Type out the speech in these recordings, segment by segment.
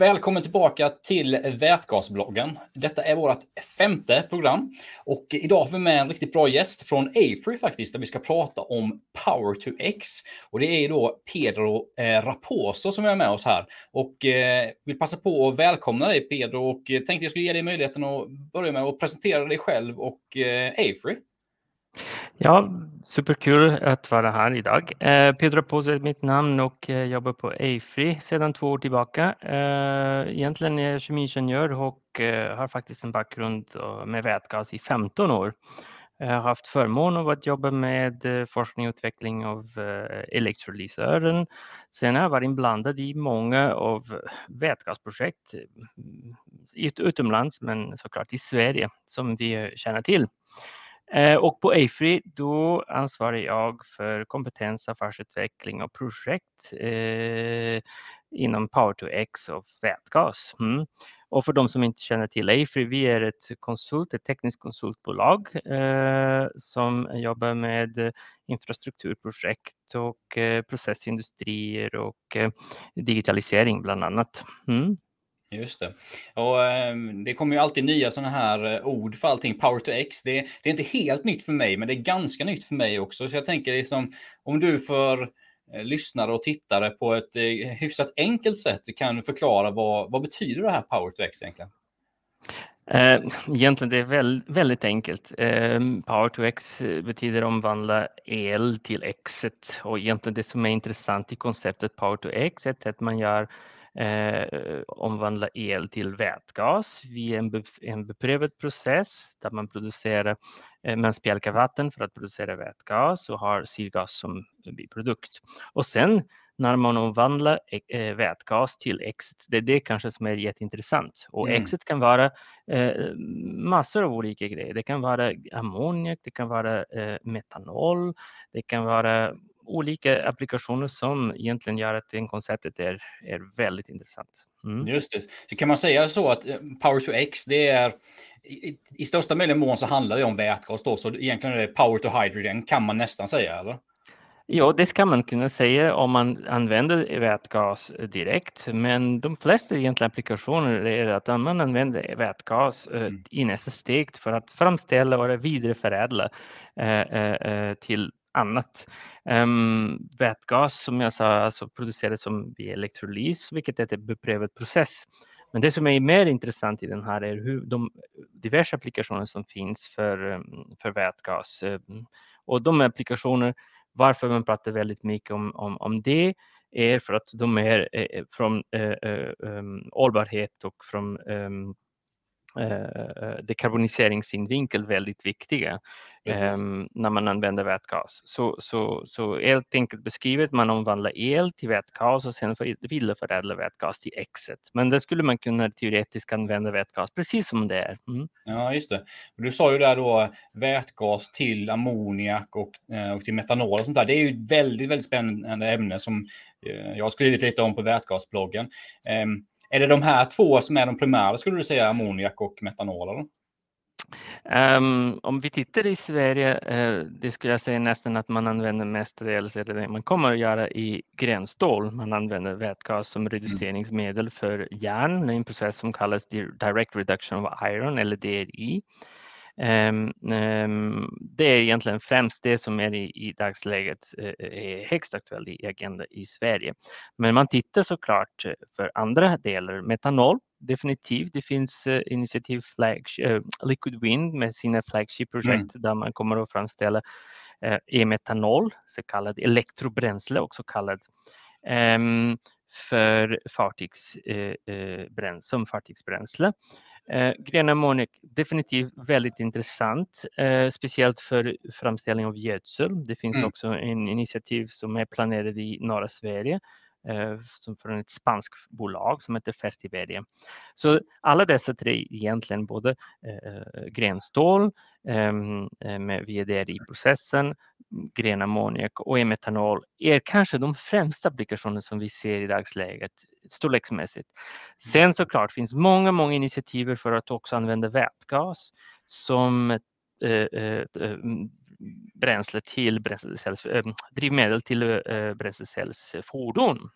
Välkommen tillbaka till Vätgasbloggen. Detta är vårt femte program och idag har vi med en riktigt bra gäst från Afry faktiskt, där vi ska prata om Power to X. Och det är då Pedro eh, Raposo som är med oss här. Och eh, vill passa på att välkomna dig Pedro och eh, tänkte jag skulle ge dig möjligheten att börja med att presentera dig själv och eh, Ja, superkul att vara här idag. Eh, Pedro Pose är mitt namn och eh, jobbar på Afree sedan två år tillbaka. Eh, egentligen är jag kemiingenjör och eh, har faktiskt en bakgrund eh, med vätgas i 15 år. Jag har haft förmånen av att jobba med eh, forskning och utveckling av eh, elektrolysören. Sen har jag varit inblandad i många av vätgasprojekt utomlands, men såklart i Sverige som vi känner till. Eh, och på AFRI då ansvarar jag för kompetens, affärsutveckling och projekt eh, inom Power to X och vätgas. Mm. Och för de som inte känner till AFRI, vi är ett konsult, ett tekniskt konsultbolag eh, som jobbar med infrastrukturprojekt och eh, processindustrier och eh, digitalisering bland annat. Mm. Just det. Och, eh, det kommer ju alltid nya sådana här eh, ord för allting. Power to X, det, det, är inte helt nytt för mig, men det är ganska nytt för mig också. Så jag tänker liksom, om du för eh, lyssnare och tittare på ett eh, hyfsat enkelt sätt kan förklara vad, vad betyder det här Power to X egentligen? Eh, egentligen det är väl, väldigt enkelt. Eh, Power to X eh, betyder omvandla el till X och egentligen det som är intressant i konceptet Power to X är att man gör eh, omvandla el till vätgas via en, be, en beprövad process där man producerar, eh, man spjälkar vatten för att producera vätgas och har syrgas som biprodukt. Och sen när man omvandlar eh, vätgas till exit, det är det kanske som är jätteintressant. Och mm. exit kan vara eh, massor av olika grejer. Det kan vara ammoniak, det kan vara eh, metanol, det kan vara olika applikationer som egentligen gör att det konceptet är, är väldigt intressant. Mm. Just det. Så kan man säga så att eh, Power to X, det är i, i största möjliga mån så handlar det om vätgas då, så egentligen är det Power to Hydrogen kan man nästan säga, eller? Ja, det ska man kunna säga om man använder vätgas direkt, men de flesta egentligen applikationer är att man använder vätgas eh, mm. i nästa steg för att framställa och vidareförädla eh, eh, till annat. Um, vätgas som jag sa alltså produceras som via elektrolys, vilket är en beprövad process. Men det som är mer intressant i den här är hur de diverse applikationer som finns för, ehm, för vätgas. Ehm, och de applikationer, varför man pratar väldigt mycket om, om, om det är för att de är eh, eh, från eh, äh, hållbarhet och från äh, eh, dekarboniseringssynvinkel väldigt viktiga eh, när man använder vätgas. Så, så, så helt enkelt beskrivet, man omvandlar el till vätgas och sen vidareförädlar vätgas till exet. Men det skulle man kunna teoretiskt använda vätgas precis som det är. Mm. Ja, just det. Du sa ju där då vätgas till ammoniak och, eh, och till metanol och sånt där. Det är ju ett väldigt, väldigt spännande ämne som eh, jag har skrivit lite om på vätgasbloggen. Um, är det de här två som är de primära, skulle du säga, ammoniak och metanol? Um, om vi tittar i Sverige, uh, det skulle jag säga nästan att man använder mestadels, eller det man kommer att göra i gränsstål. Man använder vätgas som mm. reduceringsmedel för järn, en process som kallas Direct Reduction of Iron eller DRI. Ehm, ehm, det är egentligen främst det som är i, i dagsläget eh, är högst aktuellt i agenda i Sverige. Men man tittar såklart eh, för andra delar, metanol definitivt. Det finns initiativ Liquid Wind med sina flagship-projekt mm. där man kommer att framställa e-metanol, så kallad elektrobränsle, också kallad um, för fartygsbränsle, som fartygsbränsle. Eh, grön ammoniak, definitivt väldigt intressant, eh, speciellt för framställning av gödsel. Det finns mm. också en initiativ som är planerad i norra Sverige eh, som från ett spanskt bolag som heter Fertiberia. Så alla dessa tre egentligen både eh, grenstål eh, med VDR-processen, grön ammoniak och e-metanol är kanske de främsta applikationer som vi ser i dagsläget storleksmässigt. Sen såklart finns många, många initiativ för att också använda vätgas som bränsle till bränslecells, drivmedel till bränslecellsfordon.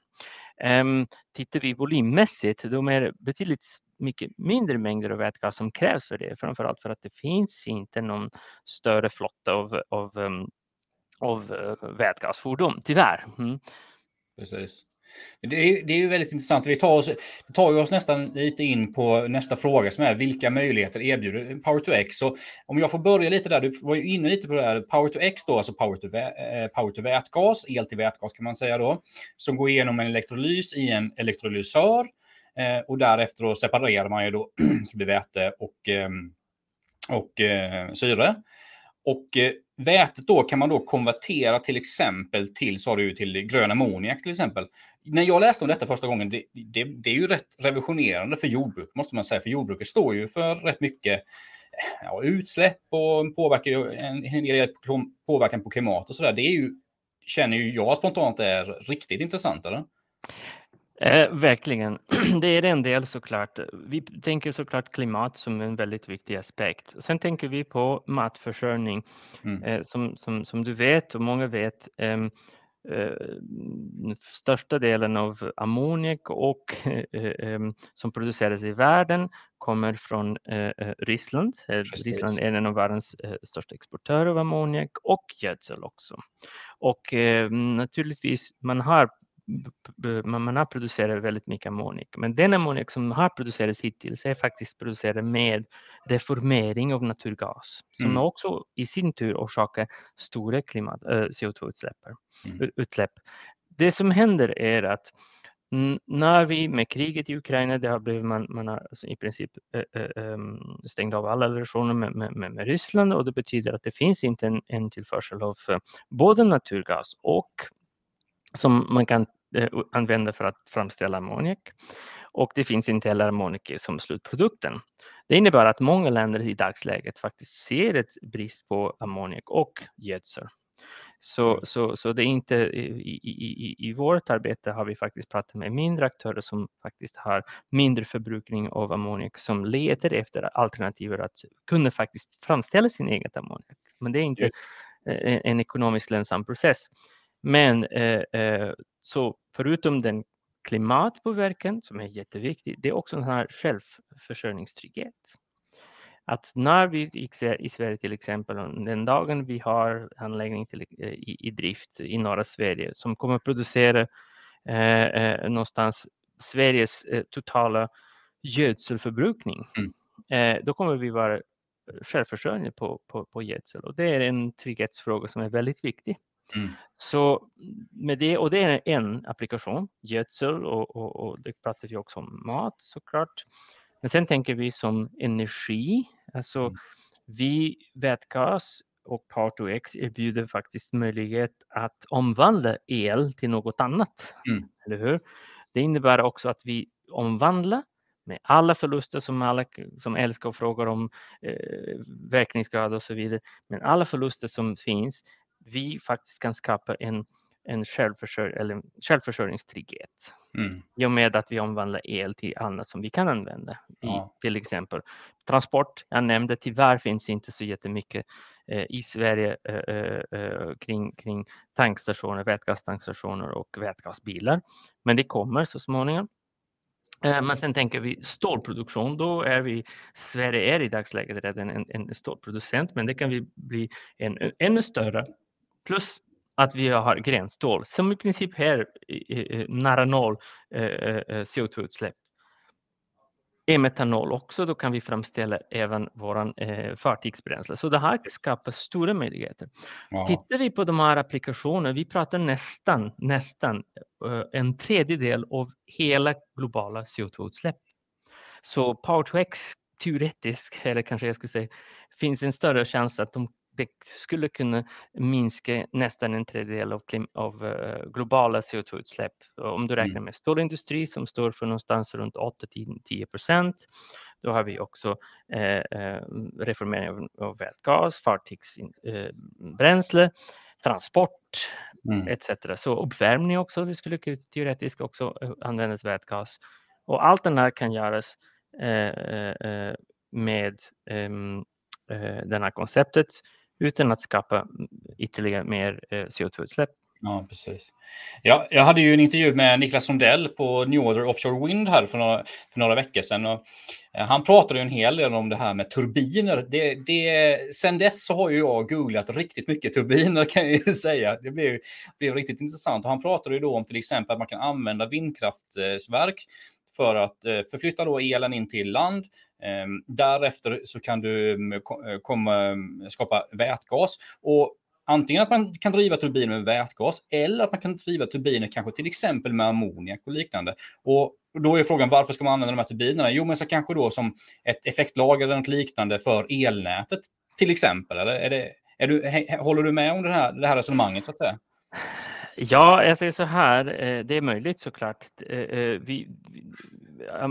Um, tittar vi volymmässigt, då är betydligt mycket mindre mängder av vätgas som krävs för det, framförallt för att det finns inte någon större flotta av, av, um, av uh, vätgasfordon, tyvärr. Mm. Precis. Det är, det är ju väldigt intressant. Vi tar oss, tar oss nästan lite in på nästa fråga som är vilka möjligheter erbjuder Power to X? Så om jag får börja lite där, du var ju inne lite på det här. Power to X då, alltså power to, vä eh, power to vätgas, el till vätgas kan man säga då, som går igenom en elektrolys i en elektrolysör eh, och därefter då separerar man ju då så det blir väte och, ehm, och, och syre. Och eh, vätet då kan man då konvertera till exempel till, sa du, till grön ammoniak till exempel när jag läste om detta första gången, det, det, det, är ju rätt revolutionerande för jordbruk, måste man säga. För jordbruket står ju för rätt mycket ja, utsläpp och påverkar en, en del påverkan på klimat och sådär. Det är ju, känner ju jag spontant är riktigt intressant, eller? Eh, verkligen. Det är en del såklart. Vi tänker såklart klimat som en väldigt viktig aspekt. Sen tänker vi på matförsörjning. Mm. Eh, som, som, som du vet och många vet eh, Eh, största delen av ammoniak och eh, som produceras i världen kommer från eh, Ryssland. Precis. Ryssland är en av världens största exportörer av ammoniak och gödsel också. Och naturligtvis, man har man har producerat väldigt mycket ammoniak, men den ammoniak som har producerats hittills är faktiskt producerad med reformering av naturgas som mm. också i sin tur orsakar stora klimat, CO2-utsläpp. Mm. Utsläpp. Det som händer är att när vi med kriget i Ukraina, det har blivit man, man har alltså i princip äh, stängt av alla relationer med, med, med, Ryssland och det betyder att det finns inte en, en tillförsel av både naturgas och som man kan eh, använda för att framställa ammoniak. Och det finns inte heller ammoniak som slutprodukten. Det innebär att många länder i dagsläget faktiskt ser ett brist på ammoniak och gödsel. Så, mm. så, så det är inte i, i, i vårt arbete har vi faktiskt pratat med mindre aktörer som faktiskt har mindre förbrukning av ammoniak som letar efter alternativ att kunna faktiskt framställa sin egen ammoniak. Men det är inte en, en ekonomiskt lönsam process. Men eh, eh, så förutom den klimatpåverkan som är jätteviktig, det är också den här självförsörjningstrygghet. Att när vi i Sverige till exempel, den dagen vi har anläggning till, eh, i, i drift i norra Sverige som kommer producera eh, någonstans Sveriges eh, totala gödselförbrukning, mm. eh, då kommer vi vara självförsörjande på, på, på gödsel och det är en trygghetsfråga som är väldigt viktig. Mm. Så med det, och det är en applikation, gödsel och, och, och det pratar vi också om mat såklart. Men sen tänker vi som energi, alltså mm. vi vätgas och Power2X erbjuder faktiskt möjlighet att omvandla el till något annat. Mm. Eller hur? Det innebär också att vi omvandlar med alla förluster som alla som älskar och frågar om eh, verkningsgrad och så vidare. Men alla förluster som finns vi faktiskt kan skapa en, en självförsörj eller självförsörjningstrygghet. Mm. I och med att vi omvandlar el till annat som vi kan använda. Ja. I, till exempel transport. Jag nämnde tyvärr finns inte så jättemycket eh, i Sverige eh, eh, eh kring, kring tankstationer, vätgastankstationer och vätgasbilar. Men det kommer så småningom. Eh, men sen tänker vi stålproduktion, då är vi, Sverige är i dagsläget redan en, en stålproducent, men det kan vi bli en, ännu större Plus att vi har gränsstål som i princip är nära noll eh, eh, CO2-utsläpp. Är metanol också, då kan vi framställa även våran eh, fartygsbränsle. Så det här skapar stora möjligheter. Wow. Tittar vi på de här applikationerna, vi pratar nästan, nästan en tredjedel av hela globala CO2-utsläpp. Så Power2X teoretiskt, eller kanske jag skulle säga, finns en större chans att de det skulle kunna minska nästan en tredjedel av, av uh, globala CO2-utsläpp. Om du räknar mm. med stålindustri som står för någonstans runt 8-10 procent. Då har vi också eh, eh, reformering av, av vätgas, fartygsbränsle, eh, transport mm. etc. Så uppvärmning också, det skulle teoretiskt också eh, användas vätgas. Och allt det här kan göras eh, med um, det här konceptet utan att skapa ytterligare mer eh, CO2-utsläpp. Ja, precis. Ja, jag hade ju en intervju med Niklas Sundell på New Order Offshore Wind här för några, för några veckor sedan. Och, eh, han pratade en hel del om det här med turbiner. Det, det, sen dess så har ju jag googlat riktigt mycket turbiner kan jag ju säga. Det blev, blev riktigt intressant. Och han pratade ju då om till exempel att man kan använda vindkraftverk för att eh, förflytta då elen in till land. Ehm, därefter så kan du mm, eh, komma, mm, skapa vätgas. Och antingen att man kan driva turbiner med vätgas eller att man kan driva turbiner kanske till exempel med ammoniak och liknande. Och då är frågan varför ska man använda de här turbinerna? Jo, men så kanske då som ett effektlager eller något liknande för elnätet till exempel. Eller är det, är du, håller du med om det här, det här resonemanget? Så att säga? Ja, jag säger så här, eh, det är möjligt såklart. Eh, eh, vi,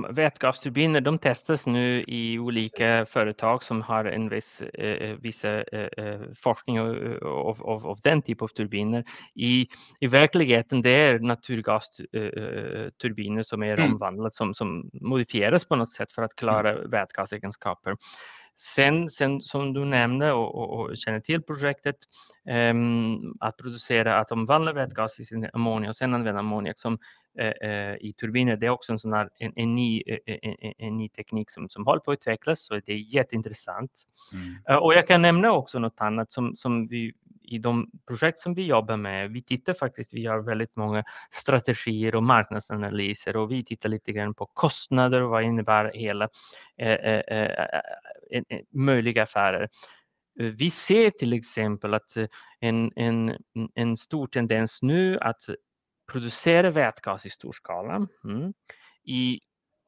vätgasturbiner de testas nu i olika företag som har en viss vissa, forskning av, av, av den typen av turbiner. I, I verkligheten det är naturgasturbiner som är mm. omvandlade som, som modifieras på något sätt för att klara mm. vätgasegenskaper. Sen, sen som du nämnde och, och, och känner till projektet, um, att producera, att omvandla vätgas i sin ammoniak och sen använda ammoniak som uh, uh, i turbiner, det är också en, sån här, en, en, ny, uh, en, en, ny teknik som, som håller på att utvecklas, så det är jätteintressant. Mm. och jag kan nämna också något annat som, som vi i de projekt som vi jobbar med, vi tittar faktiskt, vi gör väldigt många strategier och marknadsanalyser och vi tittar lite grann på kostnader och vad innebär hela eh, eh, eh, eh, eh möjliga affärer. Vi ser till exempel att en, en, en stor tendens nu att producera vätgas i stor skala. Mm. I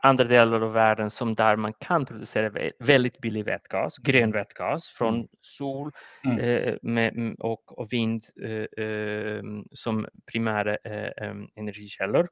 andra delar av världen som där man kan producera väldigt billig vätgas, grön mm. vätgas från mm. sol mm. Eh, med, och, och, vind eh, eh, som primära eh, energikällor.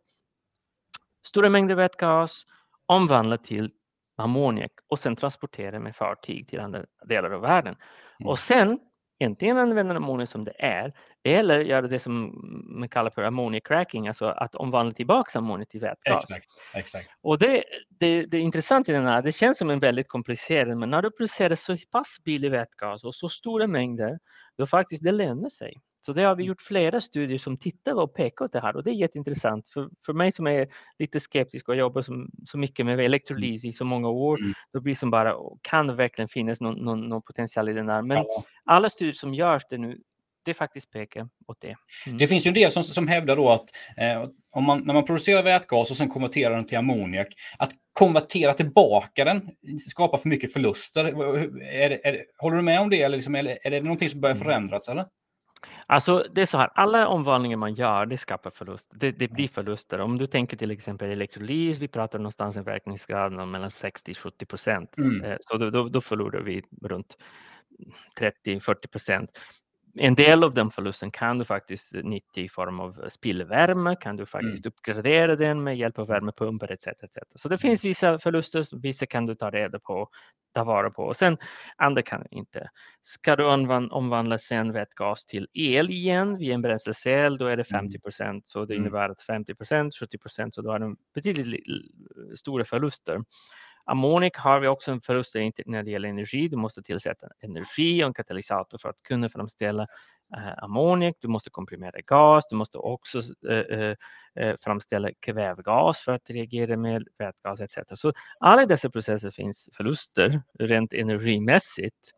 Stora mängder vätgas omvandlat till ammoniak och sen transportera med fartyg till andra delar av världen. Mm. Och sen antingen använda ammoniak som det är eller göra det som man kallar för ammoniacracking, alltså att omvandla tillbaka ammoniak till vätgas. Exakt, exakt. Och det, det, det är intressant i den här, det känns som en väldigt komplicerad, men när du producerar så pass billig vätgas och så stora mängder, då faktiskt det lönar sig. Så det har vi mm. gjort flera studier som tittar och pekar åt det här och det är jätteintressant. För, för mig som är lite skeptisk och jobbar som, så mycket med elektrolys i så många år, mm. då blir det som bara, kan det verkligen finnas någon, någon, någon potential i den här? Men ja. alla studier som görs det nu, det faktiskt pekar åt det. Mm. Det finns ju en del som, som hävdar då att eh, om man, när man producerar vätgas och sen konverterar den till ammoniak, att konvertera tillbaka den skapar för mycket förluster. Är, är, håller du med om det eller, liksom, eller är det någonting som börjar mm. förändras? Eller? Alltså det är så här, alla omvandlingar man gör, det skapar förlust. Det, det blir förluster. Om du tänker till exempel elektrolys, vi pratar någonstans en verkningsgrad mellan 60 70 procent. Mm. Eh, så då, då, då förlorar vi runt 30-40 procent en del av den förlusten kan du faktiskt nyttja i form av spillvärme, kan du faktiskt mm. uppgradera den med hjälp av värmepumpar etc. etc. Så det finns vissa förluster, vissa kan du ta reda på, ta vara på och sen andra kan du inte. Ska du omvandla sen vätgas till el igen via en bränslecell, då är det 50 mm. procent, så det mm. innebär att 50 procent, 70 procent, så då har du betydligt stora förluster. Ammoniak har vi också en förlust när det gäller energi. Du måste tillsätta energi och en katalysator för att kunna framställa eh, ammoniak. Du måste komprimera gas. Du måste också eh, eh, eh framställa kvävgas för att reagera med vätgas etc. Så alla dessa processer finns förluster rent energimässigt.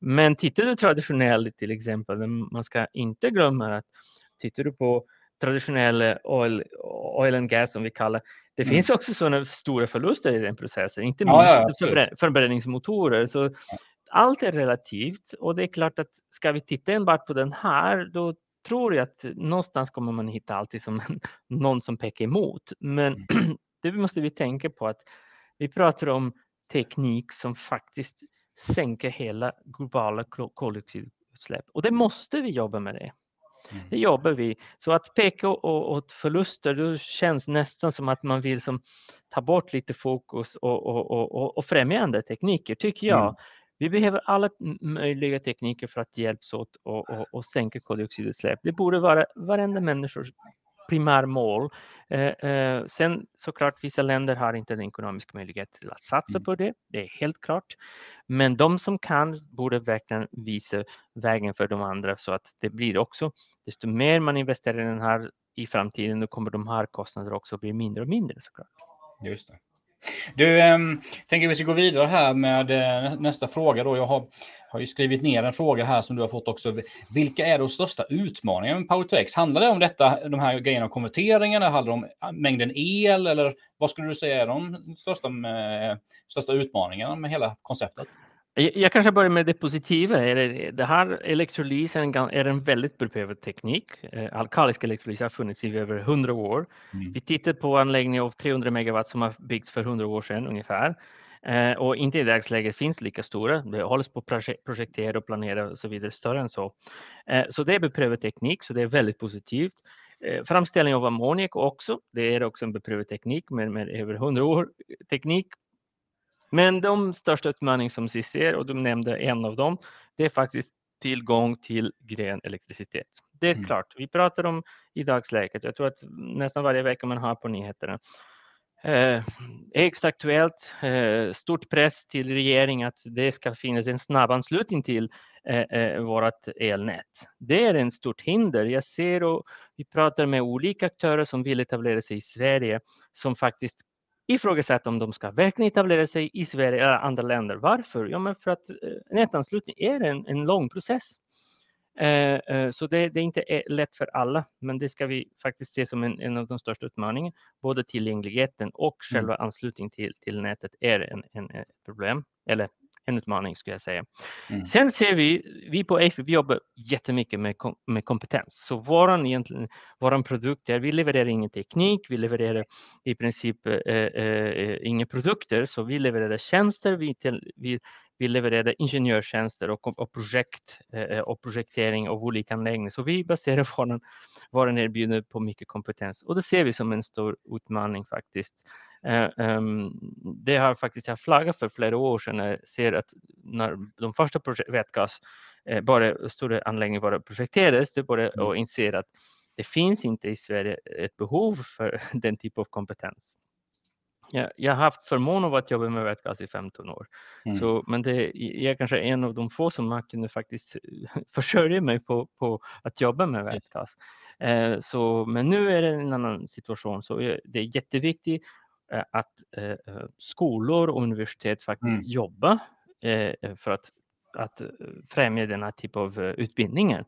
Men tittar du traditionellt till exempel, man ska inte glömma att tittar du på traditionell oil, oil and gas som vi kallar det mm. finns också sådana stora förluster i den processen, inte minst ja, ja, förbränningsmotorer. Så allt är relativt och det är klart att ska vi titta enbart på den här, då tror jag att någonstans kommer man hitta alltid som någon som pekar emot. Men mm. det måste vi tänka på att vi pratar om teknik som faktiskt sänker hela globala koldioxidutsläpp och det måste vi jobba med det. Mm. Det jobbar vi. Så att peka åt förluster, då känns nästan som att man vill som, ta bort lite fokus och, och, och, och främja andra tekniker, tycker jag. Mm. Vi behöver alla möjliga tekniker för att hjälpas åt och, och, och sänka koldioxidutsläpp. Det borde vara varenda människors primärmål. Eh, sen såklart, vissa länder har inte den ekonomiska möjlighet till att satsa mm. på det. Det är helt klart. Men de som kan borde verkligen visa vägen för de andra så att det blir också, desto mer man investerar i den här i framtiden, då kommer de här kostnaderna också bli mindre och mindre såklart. Just det. Du, eh, tänker vi ska gå vidare här med eh, nästa fråga. Då. Jag har, har ju skrivit ner en fråga här som du har fått också. Vilka är de största utmaningarna med Power2X? Handlar det om detta, de här grejerna om konverteringen? Handlar det om ah, mängden el? Eller vad skulle du säga är de största, med, största utmaningarna med hela konceptet? Jag kanske börjar med det positiva. Det här elektrolysen är en väldigt beprövad teknik. Eh, alkalisk elektrolys har funnits i över 100 år. Mm. Vi tittar på anläggningar av 300 megawatt som har byggts för 100 år sedan ungefär. Eh, och inte i dagsläget finns lika stora. Det hålls på att projektera och planera och så vidare större än så. Eh, så det är beprövad teknik, så det är väldigt positivt. Framställning av ammoniak också. Det är också en beprövad teknik med, med över 100 år teknik men de största utmaningar som vi ser, och du nämnde en av dem, det är faktiskt tillgång till grön elektricitet. Det är mm. klart, vi pratar om i dagsläget, jag tror att nästan varje vecka man har på nyheterna, eh, högst aktuellt, eh, stort press till regeringen att det ska finnas en snabb anslutning till eh, eh, vårt elnät. Det är en stort hinder. Jag ser och vi pratar med olika aktörer som vill etablera sig i Sverige som faktiskt ifrågasätta om de ska verkligen etablera sig i Sverige eller andra länder. Varför? Ja, men för att eh, nätanslutning är en, en lång process. Eh, eh, så det, det är inte lätt för alla, men det ska vi faktiskt se som en, en av de största utmaningarna. Både tillgängligheten och mm. själva mm. anslutning till, till nätet är en, en, en problem, eller en utmaning skulle jag säga. Mm. Sen ser vi, vi på AFI, vi jobbar jättemycket med, med kompetens. Så våran, egentligen, våran produkt är, vi levererar ingen teknik, vi levererar i princip eh, eh, inga produkter, så vi levererar tjänster, vi, till, vi, vi levererar ingenjörstjänster och, och projekt eh, och projektering av olika anläggningar. Så vi baserar våran, våran erbjudande på mycket kompetens och det ser vi som en stor utmaning faktiskt. Eh, ehm, det har faktiskt jag flaggat för flera år sedan. Jag ser att när de första vätgas, eh, bara stora anläggningar bara projekterades, det mm. och inser att det finns inte i Sverige ett behov för den typ av kompetens. Jag, jag har haft förmånen att jobba med vätgas i 15 år, mm. så, men det, jag är kanske en av de få som kunnat faktiskt försörja mig på, på att jobba med vätgas. Eh, så, men nu är det en annan situation, så det är jätteviktigt att eh, eh, skolor och universitet faktiskt mm. jobbar för att, att främja denna typ av utbildningar.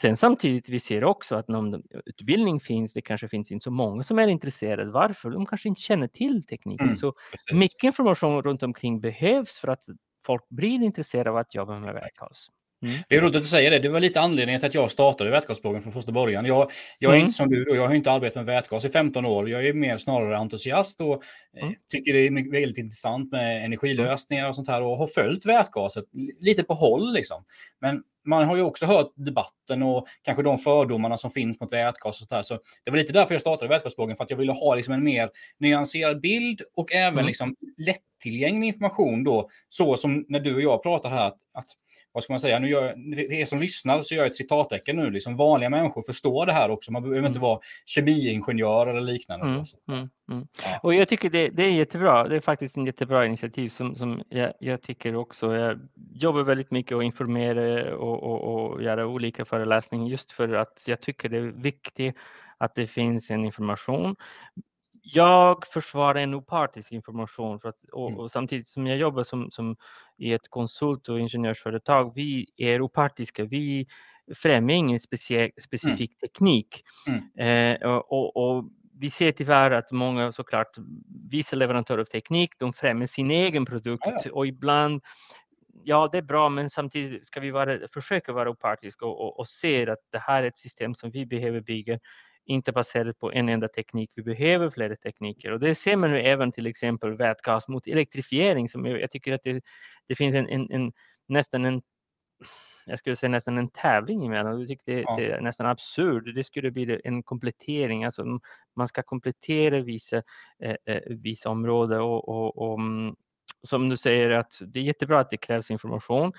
Sen samtidigt, vi ser också att när utbildning finns, det kanske finns inte så många som är intresserade. Varför? De kanske inte känner till tekniken. Mm, så precis. mycket information runt omkring behövs för att folk blir intresserade av att jobba med vätgas. Mm. Det är roligt att du säger det. Det var lite anledningen till att jag startade vätgasbloggen från första början. Jag, jag är mm. inte som du, då. jag har inte arbetat med vätgas i 15 år. Jag är mer snarare entusiast och eh, mm. tycker det är väldigt intressant med energilösningar och sånt här och har följt vätgaset lite på håll. Liksom. Men man har ju också hört debatten och kanske de fördomarna som finns mot vätgas. Och så, så det var lite därför jag startade vätgasbloggen, för att jag ville ha liksom en mer nyanserad bild och även mm. liksom lättillgänglig information då, så som när du och jag pratar här, att vad ska man säga, nu gör, er som lyssnar så gör jag ett citattecken nu, liksom vanliga människor förstår det här också. Man behöver mm. inte vara kemiingenjör eller liknande. Mm, mm, mm, ja. Och jag tycker det, det, är jättebra. Det är faktiskt en jättebra initiativ som, som jag, jag tycker också. Jag jobbar väldigt mycket och informerar och, och, och göra olika föreläsningar just för att jag tycker det är viktigt att det finns en information jag försvarar en opartisk information för att, och, mm. och, samtidigt som jag jobbar som, som i ett konsult och ingenjörsföretag, vi är opartiska. Vi främjar ingen specie, specifik mm. teknik. Mm. Eh, och, och, vi ser tyvärr att många såklart, vissa leverantörer av teknik, de främjar sin egen produkt ja. och ibland ja, det är bra, men samtidigt ska vi vara, försöka vara opartiska och, och, och se att det här är ett system som vi behöver bygga inte baserat på en enda teknik. Vi behöver flera tekniker och det ser man nu även till exempel vätgas mot elektrifiering som jag, tycker att det, det finns en, en, en, nästan en jag skulle säga nästan en tävling emellan. Jag tycker det, ja. det är nästan absurt. Det skulle bli en komplettering. Alltså man ska komplettera vissa, eh, eh vissa områden och, och, och, mm, som du säger att det är jättebra att det krävs information.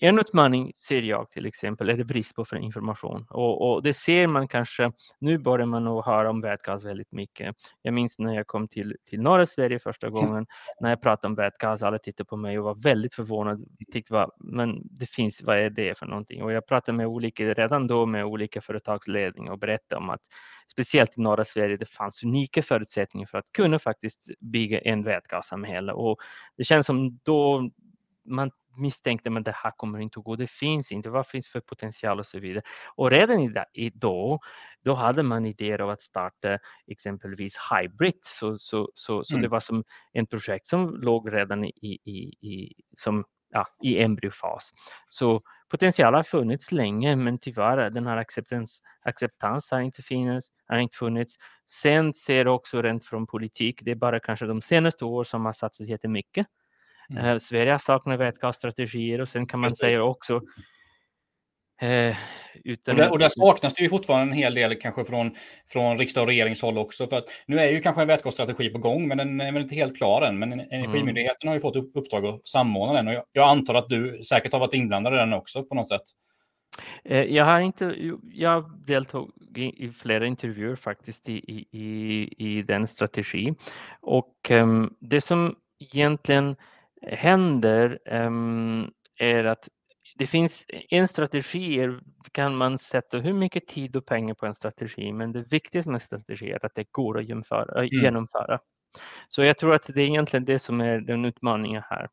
En utmaning ser jag till exempel är det brist på information och, och, det ser man kanske. Nu börjar man nog höra om vätgas väldigt mycket. Jag minns när jag kom till, till norra Sverige första gången när jag pratade om vätgas. Alla tittade på mig och var väldigt förvånade. Tyckte vad, men det finns, vad är det för någonting? Och jag pratade med olika redan då med olika företagsledningar och berättade om att speciellt i norra Sverige det fanns unika förutsättningar för att kunna faktiskt bygga en vätgassamhälle och det känns som då man misstänkte att det här kommer inte att gå, det finns inte, vad finns för potential och så vidare. Och redan då, då hade man idéer av att starta exempelvis Hybrid, så, så, så, så mm. det var som en projekt som låg redan i, i, i, som, ja, i embryofas. Så potential har funnits länge, men tyvärr den här acceptans, acceptans har inte funnits. Har inte funnits. Sen ser också rent från politik, det är bara kanske de senaste åren som har satsat jättemycket Mm. Eh, Sverige saknar vätgasstrategier och sen kan man säga också Eh, utan... och, där, och där saknas det ju fortfarande en hel del kanske från, från riksdag och regeringshåll också. För att nu är ju kanske en vätgasstrategi på gång, men den är väl inte helt klar än. Men Energimyndigheten mm. har ju fått upp, uppdrag att samordna den och jag, jag, antar att du säkert har varit inblandad i den också på något sätt. Eh, jag har inte, jag deltog i, i flera intervjuer faktiskt i, i, i den strategi och um, det som egentligen händer um, är att det finns en strategi, kan man sätta hur mycket tid och pengar på en strategi, men det viktigaste med strategi är att det går att genomföra. Mm. genomföra. Så jag tror att det är egentligen det som är den utmaningen här.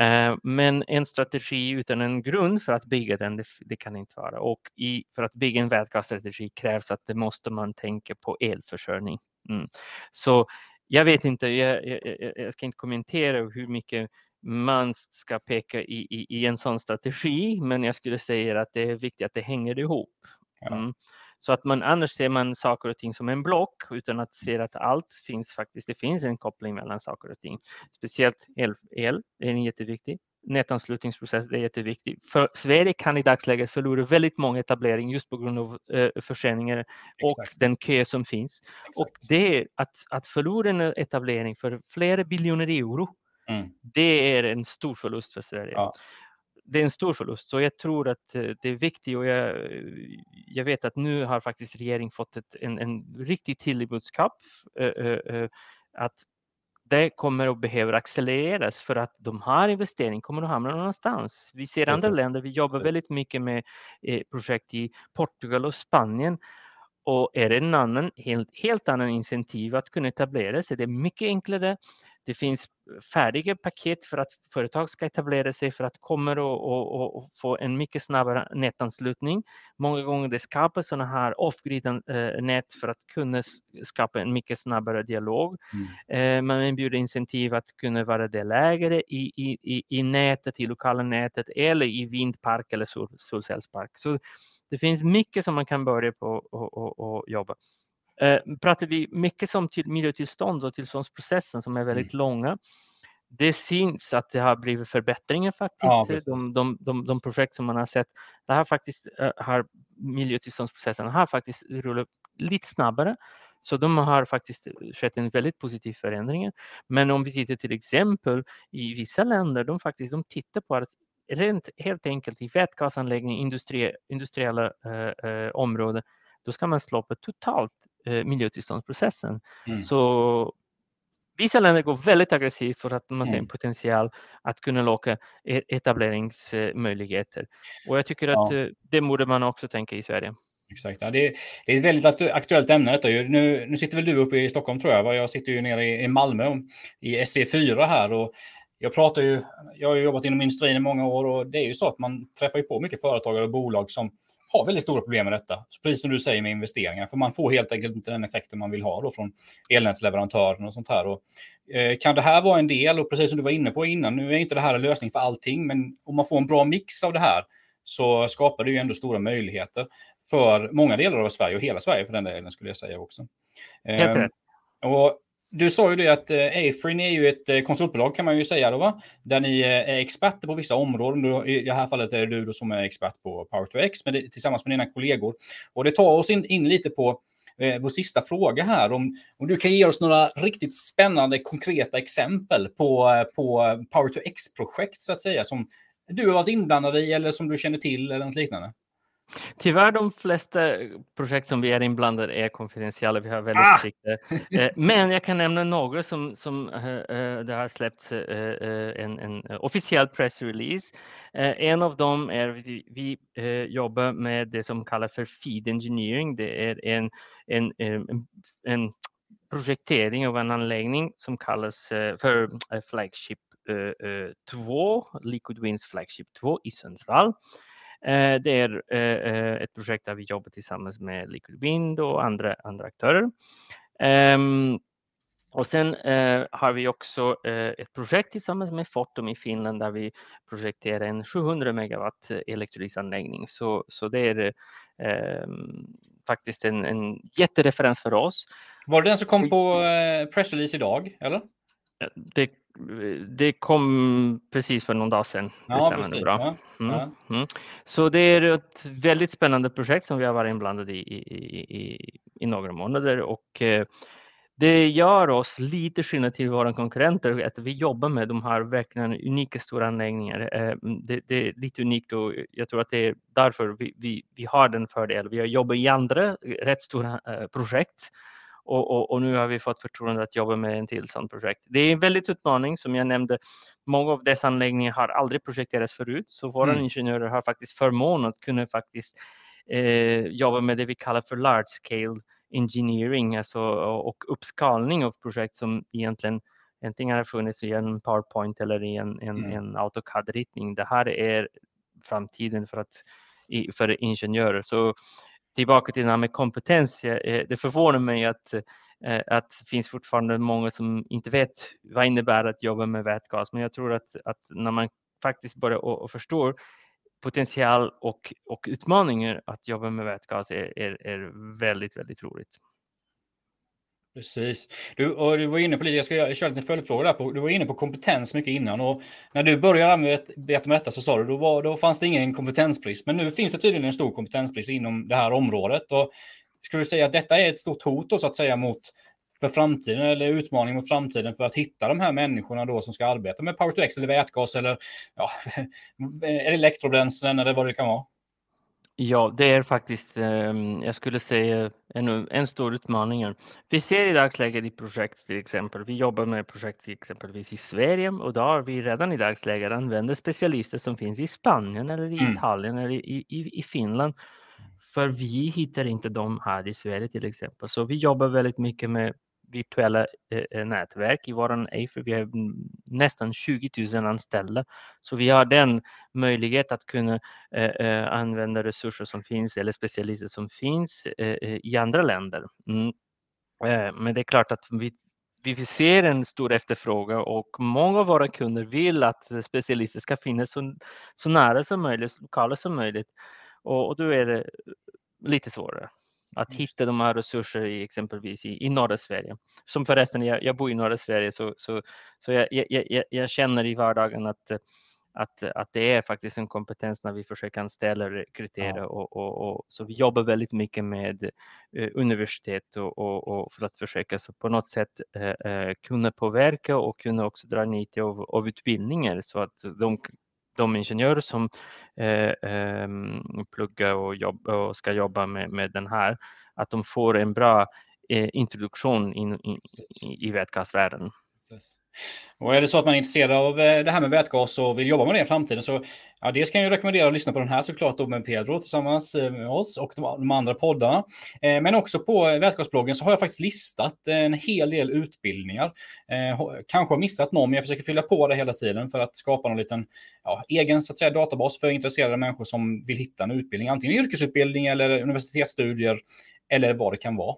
Uh, men en strategi utan en grund för att bygga den, det, det kan inte vara. Och i, för att bygga en vätgasstrategi krävs att det måste man tänka på elförsörjning. Mm. Så jag vet inte, jag, jag, jag, ska inte kommentera hur mycket man ska peka i, i, i, en sån strategi, men jag skulle säga att det är viktigt att det hänger ihop. Mm. Så att man annars ser man saker och ting som en block utan att se att allt finns faktiskt. Det finns en koppling mellan saker och ting. Speciellt el, el är jätteviktigt nätanslutningsprocess är jätteviktigt. För Sverige kan i dagsläget förlora väldigt många etableringar just på grund av eh, förseningar och Exakt. den kö som finns. Exakt. Och det att, att förlora en etablering för flera biljoner euro, mm. det är en stor förlust för Sverige. Ja. Det är en stor förlust, så jag tror att eh, det är viktigt och jag, jag vet att nu har faktiskt regeringen fått ett, en, en riktigt tydlig budskap uh, att det kommer att behöva accelereras för att de här investeringarna kommer att hamna någonstans. Vi ser andra länder, vi jobbar väldigt mycket med eh, projekt i Portugal och Spanien och är det en annan, helt, helt annan incentiv att kunna etablera sig. Det är mycket enklare. Det finns färdiga paket för att företag ska etablera sig för att komma och, och, och få en mycket snabbare nätanslutning. Många gånger det skapas sådana här off-grid eh, nät för att kunna skapa en mycket snabbare dialog. Mm. Eh, man erbjuder incentiv att kunna vara delägare i, i, i, i nätet, i lokala nätet eller i vindpark eller sol, solcellspark. Så det finns mycket som man kan börja på och, och, och jobba. Eh, pratar vi mycket om till miljötillstånd och tillståndsprocessen som är väldigt mm. långa. Det syns att det har blivit förbättringar faktiskt. Ja, de, de, de, de, projekt som man har sett, det har faktiskt uh, har miljötillståndsprocessen har faktiskt rullat lite snabbare. Så de har faktiskt skett en väldigt positiv förändring. Men om vi tittar till exempel i vissa länder, de faktiskt de tittar på att rent helt enkelt i vätgasanläggning, industri, industriella uh, uh, områden, då ska man slå på totalt eh, miljötillståndsprocessen. Mm. Så vissa länder går väldigt aggressivt för att man ser en mm. potential att kunna locka e-, etableringsmöjligheter. Och jag tycker att ja. Eh, det borde man också tänka i Sverige. Exakt. Ja, det, är, det är ett väldigt aktuellt ämne detta. Nu, nu sitter väl du uppe i Stockholm tror jag. Jag sitter ju nere i, Malmö i SE4 här. Och jag pratar ju, jag har jobbat inom industrin i många år och det är ju så att man träffar ju på mycket företagare och bolag som har väldigt stora problem med detta. Så precis som du säger med investeringar, för man får helt enkelt inte den effekten man vill ha då från elnätsleverantören och sånt här. Och, eh, kan det här vara en del, och precis som du var inne på innan, nu är inte det här en lösning för allting, men om man får en bra mix av det här så skapar det ju ändå stora möjligheter för många delar av Sverige och hela Sverige för den delen skulle jag säga också. Helt rätt. Eh, och du sa ju det att eh, Afrin är ju ett eh, konsultbolag kan man ju säga då, va? Där ni eh, är experter på vissa områden. I det här fallet är det du då som är expert på Power 2 X med, tillsammans med dina kollegor. Och det tar oss in, in lite på eh, vår sista fråga här. Om, om du kan ge oss några riktigt spännande konkreta exempel på, på Power 2 X-projekt så att säga som du har varit inblandad i eller som du känner till eller något liknande? Tyvärr de flesta projekt som vi är inblandade är konfidentiella. Vi har väldigt ah! strikta. Eh, men jag kan nämna några som, som uh, det har släppts en, en officiell pressrelease. En av dem är vi, vi jobbar med det som kallas för feed engineering. Det är en, en, en, en projektering av en anläggning som kallas för Flagship 2, Liquid Winds Flagship 2 i Sundsvall. Eh, det är eh, eh, ett projekt där vi jobbar tillsammans med Liquid Wind och andra, andra aktörer. Ehm, och sen eh, har vi också eh, ett projekt tillsammans med Fortum i Finland där vi projekterar en 700 megawatt elektrolysanläggning. Så, så det är eh, faktiskt en, en jättereferens för oss. Var det den som kom på eh, pressrelease idag? Eller? Det det kom precis för någon dag sedan. Ja, precis. Bra. Mm, ja. Mm. Så det är ett väldigt spännande projekt som vi har varit inblandade i i, i, i några månader och eh, det gör oss lite skillnad till våra konkurrenter att vi jobbar med de här verkligen unika stora anläggningar. Eh, det, det, är lite unikt och jag tror att det är därför vi, vi, vi har den fördelen. Vi har jobbat i andra rätt stora eh, projekt och, och, och, nu har vi fått förtroende att jobba med en till sådant projekt. Det är en väldigt utmaning som jag nämnde. Många av dessa anläggningar har aldrig projekterats förut, så våra mm. ingenjörer har faktiskt förmånen att kunna faktiskt eh, jobba med det vi kallar för large scale engineering, alltså och uppskalning av projekt som egentligen antingen har funnits i en PowerPoint eller i en, en, mm. en AutoCAD-ritning. Det här är framtiden för, att, för ingenjörer. Så tillbaka till det här med kompetens. Eh, det förvånar mig att, eh, att det finns fortfarande många som inte vet vad det innebär att jobba med vätgas. Men jag tror att, att när man faktiskt börjar och, och förstår potential och, och utmaningar att jobba med vätgas är, är, är väldigt, väldigt roligt. Precis. Du, och du var inne på lite, jag ska köra lite följdfrågor där. På, du var inne på kompetens mycket innan och när du började arbeta med detta så sa du då, var, då fanns det ingen kompetensbrist. Men nu finns det tydligen en stor kompetensbrist inom det här området. Och skulle du säga att detta är ett stort hot då, så att säga mot för framtiden eller utmaning mot framtiden för att hitta de här människorna då som ska arbeta med Power to X eller vätgas eller ja, elektrobränslen eller vad det kan vara? Ja, det är faktiskt, ehm, jag skulle säga, en, en stor utmaning. Vi ser i dagsläget i projekt till exempel, vi jobbar med projekt till exempelvis i Sverige och då har vi redan i dagsläget använder specialister som finns i Spanien eller i mm. Italien eller i, i, i Finland. För vi hittar inte dem här i Sverige till exempel. Så vi jobbar väldigt mycket med virtuella eh, eh, nätverk i vår AFR. Vi har nästan 20 000 anställda, så vi har den möjlighet att kunna eh, eh använda resurser som finns eller specialister som finns eh, eh i andra länder. Mm. Eh, men det är klart att vi vi ser en stor efterfrågan och många av våra kunder vill att specialister ska finnas så, så nära som möjligt, så lokala som möjligt. Och, och då är det lite svårare att hitta de här resurserna i exempelvis i, i norra Sverige. Som förresten, jag, jag bor i norra Sverige så, så, så jag, jag, jag, känner i vardagen att, att, att det är faktiskt en kompetens när vi försöker anställa rekrytera. Ja. Och, och, och, så vi jobbar väldigt mycket med eh, universitet och, och, och, för att försöka så på något sätt eh, eh kunna påverka och kunna också dra nytta av, av utbildningar så att de de ingenjörer som eh, eh, pluggar och, jobba, och ska jobba med, med den här, att de får en bra eh, introduktion in, in, i, vätgasvärlden. Och är det så att man är intresserad av eh, det här med vätgas och vill jobba med det i framtiden så ja, dels kan jag rekommendera att lyssna på den här såklart då med Pedro tillsammans eh, med oss och de, andra poddarna. Eh, men också på vätgasbloggen så har jag faktiskt listat en hel del utbildningar. Kanske har missat någon, men jag försöker fylla på det hela tiden för att skapa någon liten ja, egen så att säga, databas för intresserade människor som vill hitta en utbildning, antingen yrkesutbildning eller universitetsstudier eller vad det kan vara.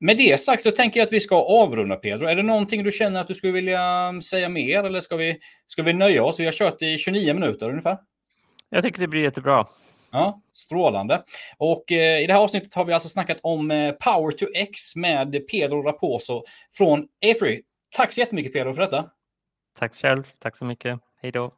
Med det sagt så tänker jag att vi ska avrunda Pedro. Är det någonting du känner att du skulle vilja säga mer eller ska vi, ska vi nöja oss? Vi har kört i 29 minuter ungefär. Jag tycker det blir jättebra. Ja, strålande. Och eh, i det här avsnittet har vi alltså snackat om eh, Power to X med Pedro Raposo från Afree. Tack så jättemycket Pedro för detta. Tack själv. Tack så mycket. Hej då.